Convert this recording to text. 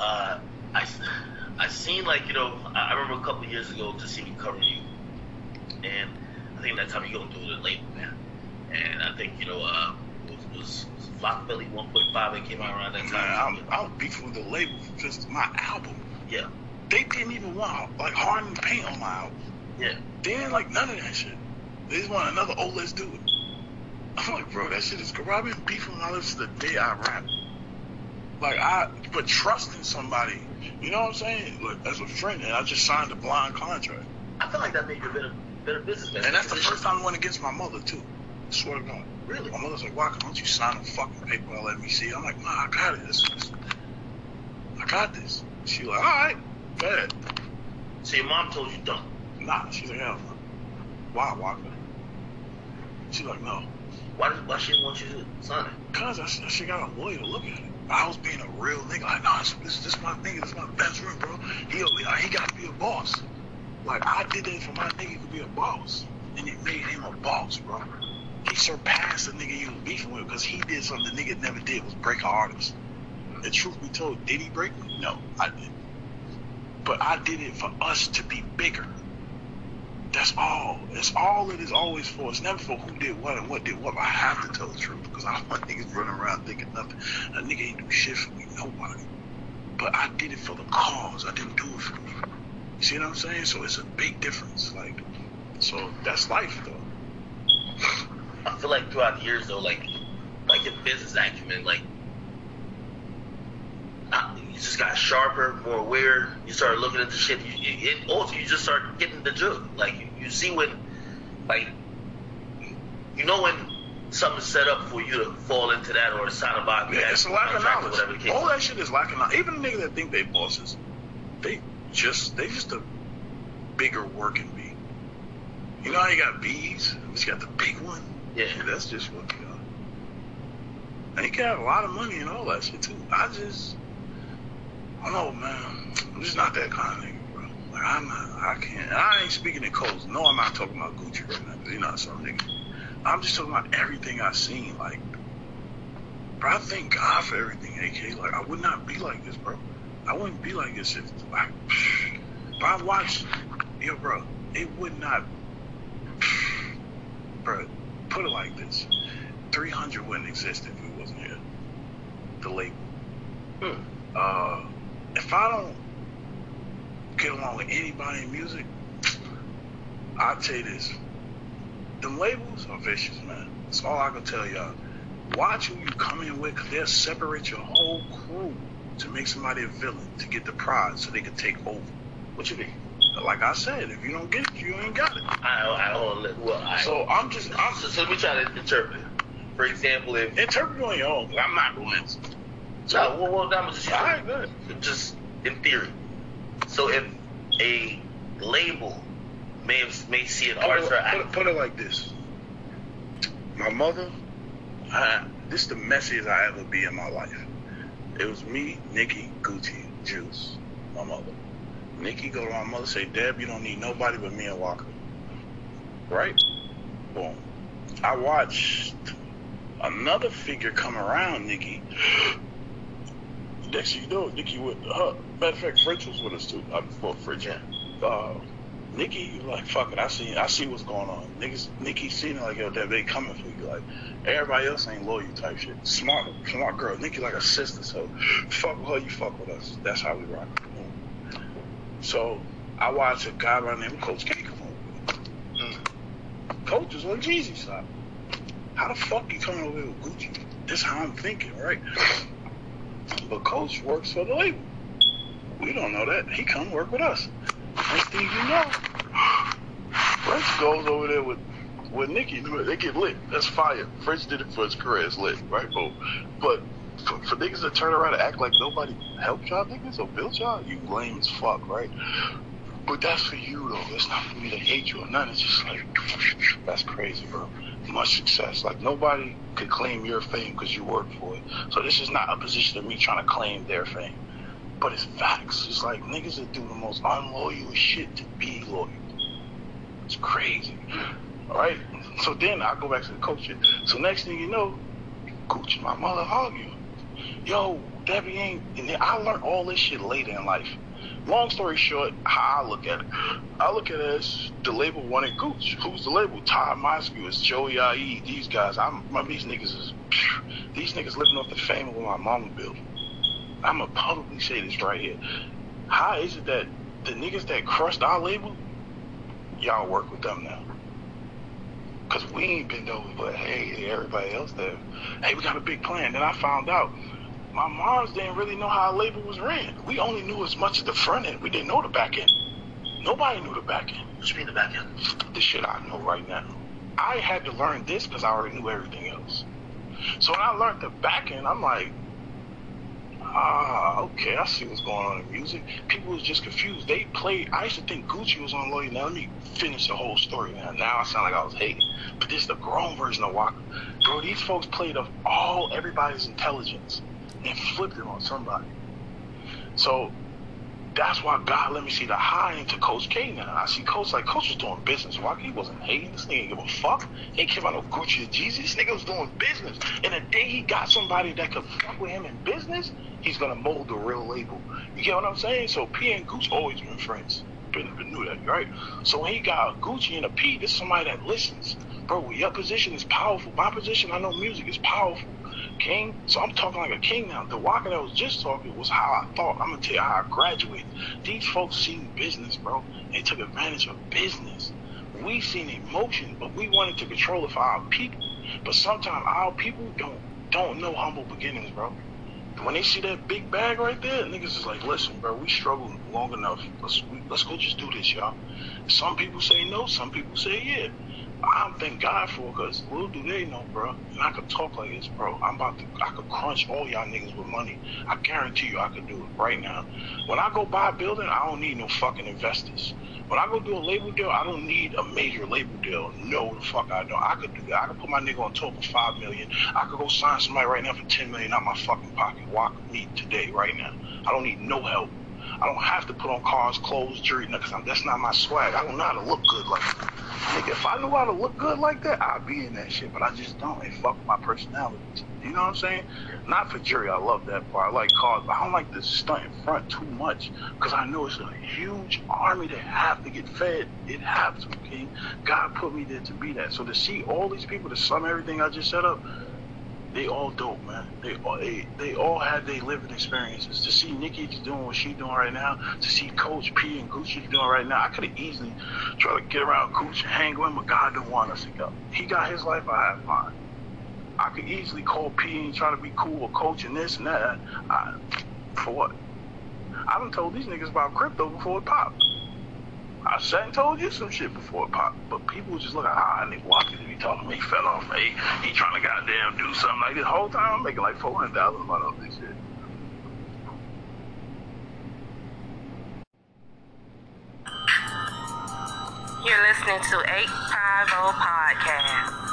uh, I, I seen like you know I, I remember a couple of years ago just seeing you cover you, and I think that time you going through the label man, and I think you know uh was was, was Flock 1.5 that came out around that time. Man, I'm, I'm beefing with the label for just my album. yeah, They didn't even want like Hard in da Paint on my album. yeah. They didn't like none of that shit. They just want another oh let's do it. I'm like, bro, that shit is. I've been beefing with all this the day I rap. Like I but trusting somebody, you know what I'm saying? Like as a friend, and I just signed a blind contract. I feel like that made you a better better businessman. And that's the first time I went against my mother too. I swear to God. Really? My mother's like, why don't you sign a fucking paper and let me see? I'm like, nah, I got it. This is, I got this. She like, all right, go ahead. So your mom told you don't. Nah, she's like, hell no. Why, Waka? She's like, no. Why did, why she didn't want you to sign it? Cause I, she got a lawyer to look at it. I was being a real nigga. Like, no, this, this, this my nigga. This my best friend, bro. He he got to be a boss. Like I did that for my nigga to be a boss, and it made him a boss, bro. He surpassed the nigga he was beefing with because he did something the nigga never did was break an artist. And truth be told, did he break me? No, I didn't. But I did it for us to be bigger. That's all. It's all it is always for. It's never for who did what and what did what. I have to tell the truth because I don't want niggas running around thinking nothing. A nigga ain't do shit for me, nobody. But I did it for the cause. I didn't do it for me. You see what I'm saying? So it's a big difference. Like, so that's life though. I feel like throughout the years though, like like your business acumen, like you just got sharper, more aware. You started looking at the shit. You, you it, also you just start getting the jug. Like you, you see when, like, you know when something's set up for you to fall into that or sign a bond. Yeah, it's a lack of knowledge. All that shit is lacking knowledge. Even the niggas that think they bosses, they just they just a bigger working bee. You know how you got bees? But you got the big one. Yeah. that's just what you got. And you can have a lot of money and all that shit too. I just, I don't know, man. I'm just not that kind of nigga, bro. Like I'm not, I can't. I ain't speaking in codes. No, I'm not talking about Gucci right now. You're not some nigga. I'm just talking about everything I've seen. Like, bro, I thank God for everything, AK. Like, I would not be like this, bro. I wouldn't be like this if, like, if I watched, yo, bro, it would not, bro. Put it like this: 300 wouldn't exist if it wasn't here. The label. Hmm. Uh, if I don't get along with anybody in music, I'll tell you this. Them labels are vicious, man. That's all I can tell y'all. Watch who you come in with, because they'll separate your whole crew to make somebody a villain, to get the prize, so they can take over. What you mean? Like I said, if you don't get it, you ain't got it. I I don't well. I, So I'm just, I'm so, let me try to interpret. For example, if interpret on your own. I'm not going to. well, well, that was just right, good. just in theory. So if a label may have, may see an Put artist it, put, it, put it like this. My mother, I, this is the messiest I ever be in my life. It was me, Nicki, Gucci, Juice, my mother. Nicki go to my mother say, Deb, you don't need nobody but me and Waka. Right? Boom. I watched another figure come around Nicki. Next thing you know, Nicki with her. Matter of fact, French was with us too. I'm for French. Yeah. Uh, Nicki like fuck it. I see I see what's going on. Niggas Nicki seen it like yo, Deb, they coming for you. Like everybody else ain't loyal type shit. Smart smart girl. Nicki like a sister, so fuck with her, you fuck with us. That's how we rock. So I watched a guy by the name of Coach K come over. Mm. Coach is on Jeezy side. How the fuck you coming over here with Gucci? This how I'm thinking, right? But Coach works for the label. We don't know that. He come work with us. Next thing you know, French goes over there with with Nicki. They get lit. That's fire. French did it for his career. It's lit, right, Bo? But for, for niggas to turn around and act like nobody helped y'all niggas or built y'all, you lame as fuck, right? But that's for you though. It's not for me to hate you or nothing. It's just like that's crazy, bro. Much success. Like nobody could claim your fame because you worked for it. So this is not a position of me trying to claim their fame. But it's facts. It's like niggas that do the most unloyal shit to be loyal. It's crazy. Alright? So then I go back to the coach. So next thing you know, Coach and my mother argue. Yo, Debbie ain't. And I learned all this shit later in life. Long story short, how I look at it, I look at it as the label wanted Gooch. Who's the label? Todd Moscow, Joey IE, these guys. I'm, these niggas is, these niggas living off the fame of what my mama built. I'm gonna publicly say this right here. How is it that the niggas that crushed our label, y'all work with them now? Cause we ain't been over, but hey, everybody else there. Hey, we got a big plan. Then I found out my moms didn't really know how a label was ran. We only knew as much as the front end. We didn't know the back end. Nobody knew the back end. What you mean the back end? The shit I know right now. I had to learn this because I already knew everything else. So when I learned the back end, I'm like, ah, okay, I see what's going on in music. People was just confused. They played. I used to think Gucci was on Lloyd. Now let me finish the whole story. Now, now I sound like I was hating, but this is the grown version of Waka. Bro, these folks played of all everybody's intelligence and flipped it on somebody. So that's why God let me see the high into Coach K now. I see Coach like Coach was doing business. Why he wasn't hating? This nigga give a fuck. He care about no Gucci or Jeezy. This nigga was doing business. And the day he got somebody that could fuck with him in business, he's gonna mold the real label. You get what I'm saying? So P and Gucci always been friends. Been, been knew that, right? So when he got Gucci and a P, this is somebody that listens. Bro, your position is powerful. My position, I know music is powerful king. So I'm talking like a king now. The walking that was just talking was how I thought. I'm gonna tell you how I graduated. These folks seen business, bro. They took advantage of business. We seen emotion, but we wanted to control it for our people. But sometimes our people don't don't know humble beginnings, bro. When they see that big bag right there, niggas is like, listen, bro, we struggled long enough. Let's we, let's go just do this, y'all. Some people say no, some people say yeah. I thank God for it, because little do they know, bro. And I could talk like this, bro. I'm about to, I could crunch all y'all niggas with money. I guarantee you I could do it right now. When I go buy a building, I don't need no fucking investors. When I go do a label deal, I don't need a major label deal. No, the fuck I don't. I could do that. I could put my nigga on top of five million. I could go sign somebody right now for ten million out my fucking pocket. Walk me today, right now. I don't need no help. I don't have to put on cars, clothes, jewelry, because that's not my swag. I don't know how to look good like that. Nigga, if I knew how to look good like that, I'd be in that shit. But I just don't. It fuck my personality. You know what I'm saying? Not for jury. I love that part. I like cars, but I don't like the stunt in front too much because I know it's a huge army that have to get fed. It has to, King. God put me there to be that. So to see all these people to sum everything I just set up, they all dope, man. They all they, they all had their living experiences. To see Nicki doing what she doing right now, to see Coach P and Gucci doing right now, I could have easily tried to get around Gucci, hang with him, but God didn't want us to go. He got his life, I have mine. I could easily call P and try to be cool with Coach and this and that. I, for what? I done told these niggas about crypto before it popped. I sat and told you some shit before it popped, but people just look at ah, nigga and he talking to me, he fell off, me. He, trying to goddamn do something like this. Whole time I'm making like four hundred thousand a month off this shit. You're listening to 850 Podcast.